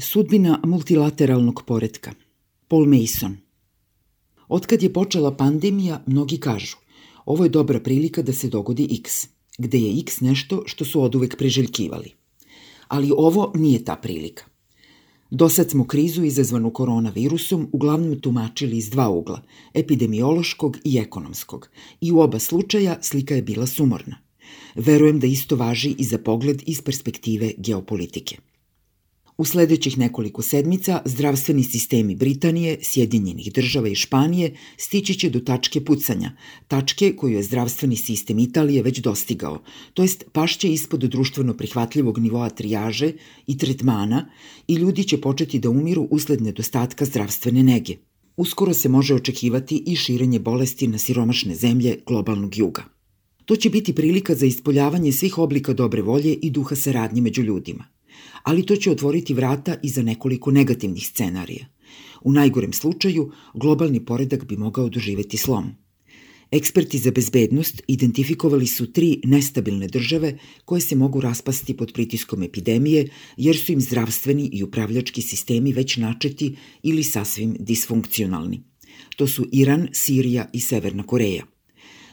Sudbina multilateralnog poredka. Paul Mason. Otkad je počela pandemija, mnogi kažu ovo je dobra prilika da se dogodi X, gde je X nešto što su oduvek preželjkivali. Ali ovo nije ta prilika. Do sad smo krizu izazvanu koronavirusom uglavnom tumačili iz dva ugla, epidemiološkog i ekonomskog, i u oba slučaja slika je bila sumorna. Verujem da isto važi i za pogled iz perspektive geopolitike. U sledećih nekoliko sedmica zdravstveni sistemi Britanije, Sjedinjenih država i Španije stići će do tačke pucanja, tačke koju je zdravstveni sistem Italije već dostigao, to jest pašće ispod društveno prihvatljivog nivoa trijaže i tretmana i ljudi će početi da umiru usled nedostatka zdravstvene nege. Uskoro se može očekivati i širenje bolesti na siromašne zemlje globalnog juga. To će biti prilika za ispoljavanje svih oblika dobre volje i duha saradnje među ljudima – ali to će otvoriti vrata i za nekoliko negativnih scenarija. U najgorem slučaju, globalni poredak bi mogao doživeti slom. Eksperti za bezbednost identifikovali su tri nestabilne države koje se mogu raspasti pod pritiskom epidemije jer su im zdravstveni i upravljački sistemi već načeti ili sasvim disfunkcionalni. To su Iran, Sirija i Severna Koreja.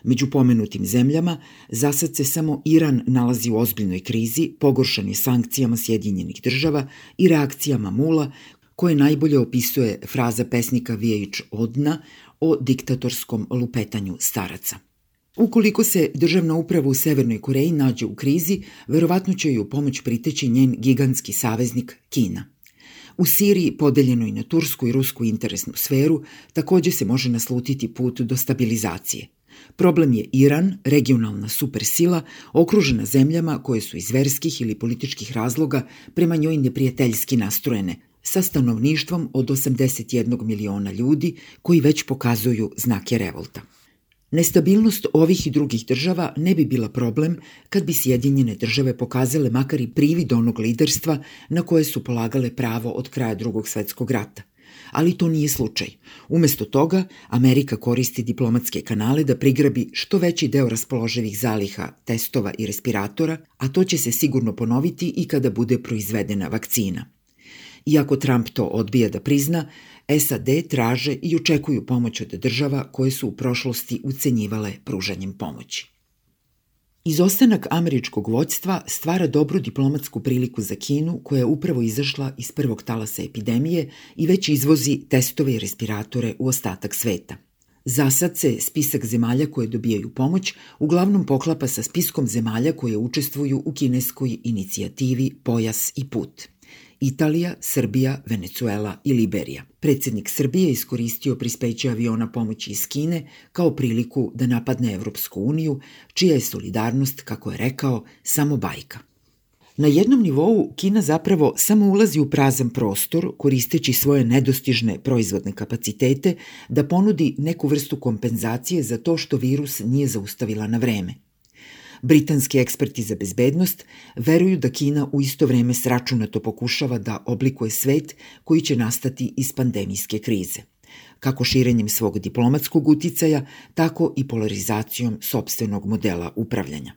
Među pomenutim zemljama, za sad se samo Iran nalazi u ozbiljnoj krizi, pogoršan sankcijama Sjedinjenih država i reakcijama mula, koje najbolje opisuje fraza pesnika Vijeć Odna o diktatorskom lupetanju staraca. Ukoliko se državna uprava u Severnoj Koreji nađe u krizi, verovatno će ju pomoć priteći njen gigantski saveznik Kina. U Siriji, podeljenoj na tursku i rusku interesnu sferu, takođe se može naslutiti put do stabilizacije – Problem je Iran, regionalna supersila, okružena zemljama koje su iz verskih ili političkih razloga prema njoj neprijateljski nastrojene, sa stanovništvom od 81 miliona ljudi koji već pokazuju znake revolta. Nestabilnost ovih i drugih država ne bi bila problem kad bi Sjedinjene države pokazale makar i privid onog liderstva na koje su polagale pravo od kraja drugog svetskog rata – ali to nije slučaj. Umesto toga, Amerika koristi diplomatske kanale da prigrabi što veći deo raspoloživih zaliha testova i respiratora, a to će se sigurno ponoviti i kada bude proizvedena vakcina. Iako Trump to odbija da prizna, SAD traže i očekuju pomoć od država koje su u prošlosti ucenjivale pružanjem pomoći. Izostanak američkog vođstva stvara dobru diplomatsku priliku za Kinu koja je upravo izašla iz prvog talasa epidemije i već izvozi testove i respiratore u ostatak sveta. Za sad se spisak zemalja koje dobijaju pomoć uglavnom poklapa sa spiskom zemalja koje učestvuju u kineskoj inicijativi Pojas i put – Italija, Srbija, Venecuela i Liberija. Predsednik Srbije iskoristio prispeće aviona pomoći iz Kine kao priliku da napadne Evropsku uniju, čija je solidarnost, kako je rekao, samo bajka. Na jednom nivou Kina zapravo samo ulazi u prazan prostor koristeći svoje nedostižne proizvodne kapacitete da ponudi neku vrstu kompenzacije za to što virus nije zaustavila na vreme – Britanski eksperti za bezbednost veruju da Kina u isto vreme sračunato pokušava da oblikuje svet koji će nastati iz pandemijske krize kako širenjem svog diplomatskog uticaja, tako i polarizacijom sobstvenog modela upravljanja.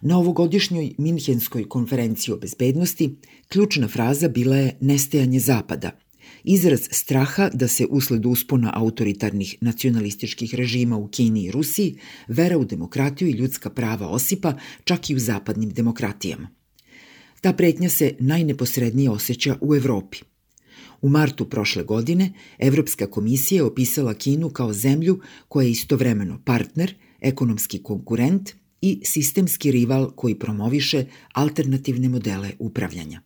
Na ovogodišnjoj Minhenskoj konferenciji o bezbednosti ključna fraza bila je nestajanje Zapada – izraz straha da se usled uspona autoritarnih nacionalističkih režima u Kini i Rusiji, vera u demokratiju i ljudska prava osipa čak i u zapadnim demokratijama. Ta pretnja se najneposrednije osjeća u Evropi. U martu prošle godine Evropska komisija je opisala Kinu kao zemlju koja je istovremeno partner, ekonomski konkurent i sistemski rival koji promoviše alternativne modele upravljanja.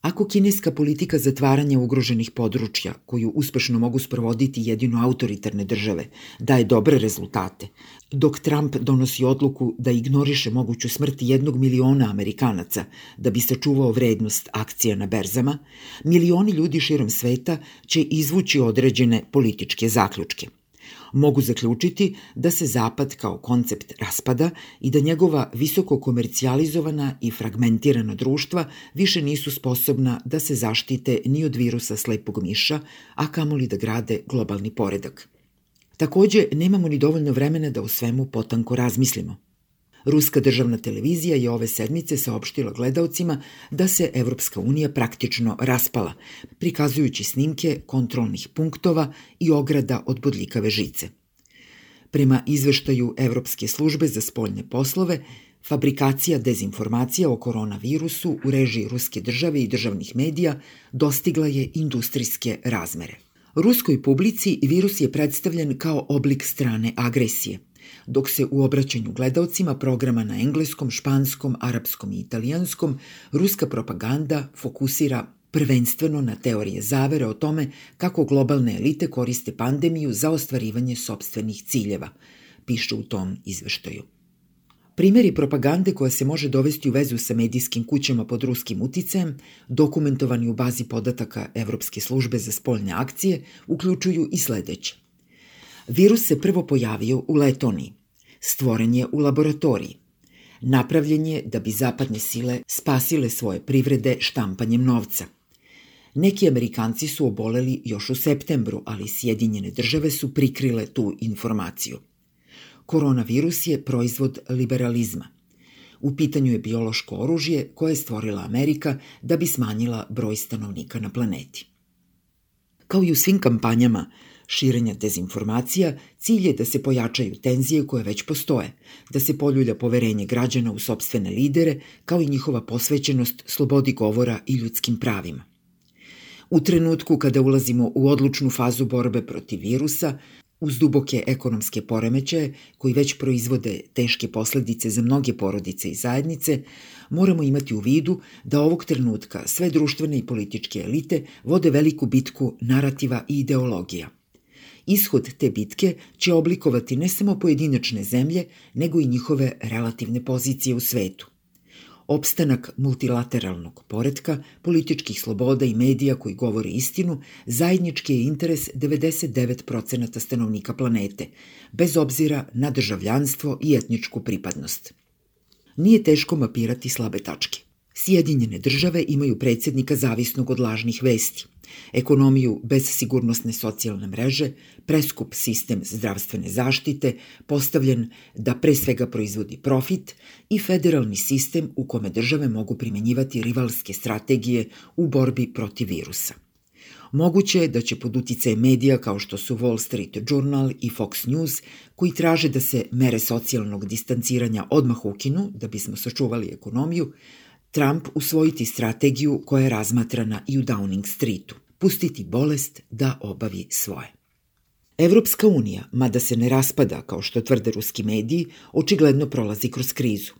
Ako kineska politika zatvaranja ugroženih područja, koju uspešno mogu sprovoditi jedino autoritarne države, daje dobre rezultate, dok Trump donosi odluku da ignoriše moguću smrt jednog miliona Amerikanaca da bi sačuvao vrednost akcija na berzama, milioni ljudi širom sveta će izvući određene političke zaključke – mogu zaključiti da se Zapad kao koncept raspada i da njegova visoko komercijalizovana i fragmentirana društva više nisu sposobna da se zaštite ni od virusa slepog miša, a kamoli da grade globalni poredak. Takođe, nemamo ni dovoljno vremena da o svemu potanko razmislimo. Ruska državna televizija je ove sedmice saopštila gledaocima da se Evropska unija praktično raspala, prikazujući snimke kontrolnih punktova i ograda od bodljikave žice. Prema izveštaju Evropske službe za spoljne poslove, fabrikacija dezinformacija o koronavirusu u režiji Ruske države i državnih medija dostigla je industrijske razmere. Ruskoj publici virus je predstavljen kao oblik strane agresije, dok se u obraćanju gledaocima programa na engleskom, španskom, arapskom i italijanskom ruska propaganda fokusira prvenstveno na teorije zavere o tome kako globalne elite koriste pandemiju za ostvarivanje sobstvenih ciljeva, piše u tom izveštaju. Primeri propagande koja se može dovesti u vezu sa medijskim kućama pod ruskim uticajem, dokumentovani u bazi podataka Evropske službe za spoljne akcije, uključuju i sledeće. Virus se prvo pojavio u Letoniji, stvoren je u laboratoriji, napravljen je da bi zapadne sile spasile svoje privrede štampanjem novca. Neki Amerikanci su oboleli još u septembru, ali Sjedinjene države su prikrile tu informaciju. Koronavirus je proizvod liberalizma. U pitanju je biološko oružje koje je stvorila Amerika da bi smanjila broj stanovnika na planeti. Kao i u svim kampanjama širenja dezinformacija, cilj je da se pojačaju tenzije koje već postoje, da se poljulja poverenje građana u sobstvene lidere, kao i njihova posvećenost slobodi govora i ljudskim pravima. U trenutku kada ulazimo u odlučnu fazu borbe protiv virusa, Uz duboke ekonomske poremećaje, koji već proizvode teške posledice za mnoge porodice i zajednice, moramo imati u vidu da ovog trenutka sve društvene i političke elite vode veliku bitku narativa i ideologija. Ishod te bitke će oblikovati ne samo pojedinačne zemlje, nego i njihove relativne pozicije u svetu. Opstanak multilateralnog poredka, političkih sloboda i medija koji govore istinu zajednički je interes 99% stanovnika planete, bez obzira na državljanstvo i etničku pripadnost. Nije teško mapirati slabe tačke. Sjedinjene države imaju predsjednika zavisnog od lažnih vesti, ekonomiju bez sigurnosne socijalne mreže, preskup sistem zdravstvene zaštite, postavljen da pre svega proizvodi profit i federalni sistem u kome države mogu primenjivati rivalske strategije u borbi protiv virusa. Moguće je da će pod uticaj medija kao što su Wall Street Journal i Fox News, koji traže da se mere socijalnog distanciranja odmah ukinu da bismo sačuvali ekonomiju, Trump usvojiti strategiju koja je razmatrana i u Downing Streetu, pustiti bolest da obavi svoje. Evropska unija, mada se ne raspada kao što tvrde ruski mediji, očigledno prolazi kroz krizu.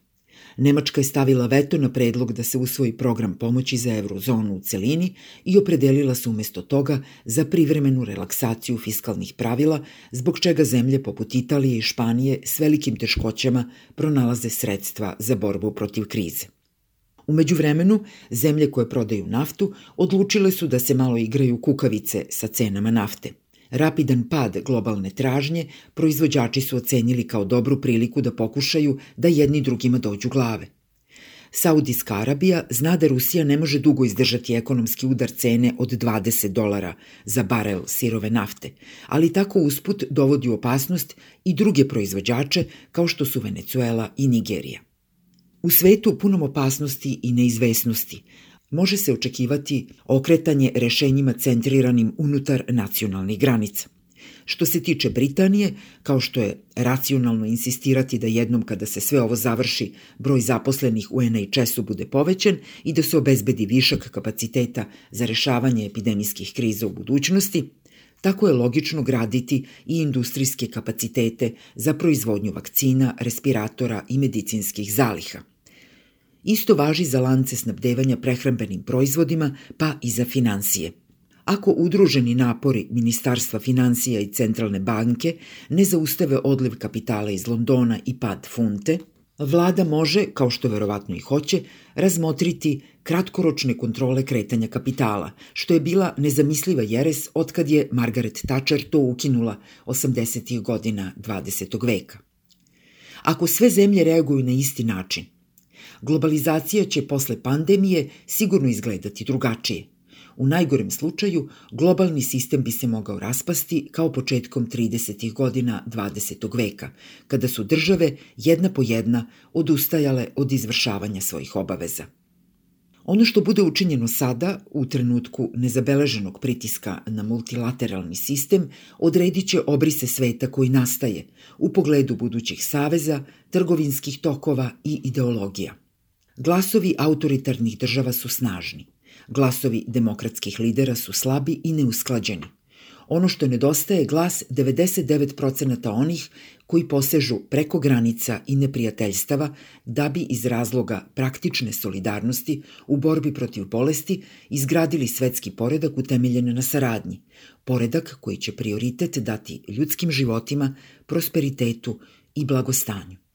Nemačka je stavila veto na predlog da se usvoji program pomoći za eurozonu u celini i opredelila se umesto toga za privremenu relaksaciju fiskalnih pravila, zbog čega zemlje poput Italije i Španije s velikim teškoćama pronalaze sredstva za borbu protiv krize. Umeđu vremenu, zemlje koje prodaju naftu odlučile su da se malo igraju kukavice sa cenama nafte. Rapidan pad globalne tražnje proizvođači su ocenili kao dobru priliku da pokušaju da jedni drugima dođu glave. Saudijska Arabija zna da Rusija ne može dugo izdržati ekonomski udar cene od 20 dolara za barel sirove nafte, ali tako usput dovodi u opasnost i druge proizvođače kao što su Venecuela i Nigerija. U svetu punom opasnosti i neizvesnosti može se očekivati okretanje rešenjima centriranim unutar nacionalnih granica. Što se tiče Britanije, kao što je racionalno insistirati da jednom kada se sve ovo završi, broj zaposlenih u NHS-u bude povećan i da se obezbedi višak kapaciteta za rešavanje epidemijskih kriza u budućnosti, tako je logično graditi i industrijske kapacitete za proizvodnju vakcina, respiratora i medicinskih zaliha. Isto važi za lance snabdevanja prehrambenim proizvodima, pa i za financije. Ako udruženi napori Ministarstva financija i Centralne banke ne zaustave odliv kapitala iz Londona i pad funte, vlada može, kao što verovatno i hoće, razmotriti kratkoročne kontrole kretanja kapitala, što je bila nezamisliva jeres otkad je Margaret Thatcher to ukinula 80. godina 20. veka. Ako sve zemlje reaguju na isti način – globalizacija će posle pandemije sigurno izgledati drugačije. U najgorem slučaju, globalni sistem bi se mogao raspasti kao početkom 30. godina 20. veka, kada su države jedna po jedna odustajale od izvršavanja svojih obaveza. Ono što bude učinjeno sada, u trenutku nezabeleženog pritiska na multilateralni sistem, odredit će obrise sveta koji nastaje u pogledu budućih saveza, trgovinskih tokova i ideologija. Glasovi autoritarnih država su snažni. Glasovi demokratskih lidera su slabi i neusklađeni. Ono što nedostaje je glas 99% onih koji posežu preko granica i neprijateljstava da bi iz razloga praktične solidarnosti u borbi protiv bolesti izgradili svetski poredak utemeljen na saradnji, poredak koji će prioritet dati ljudskim životima, prosperitetu i blagostanju.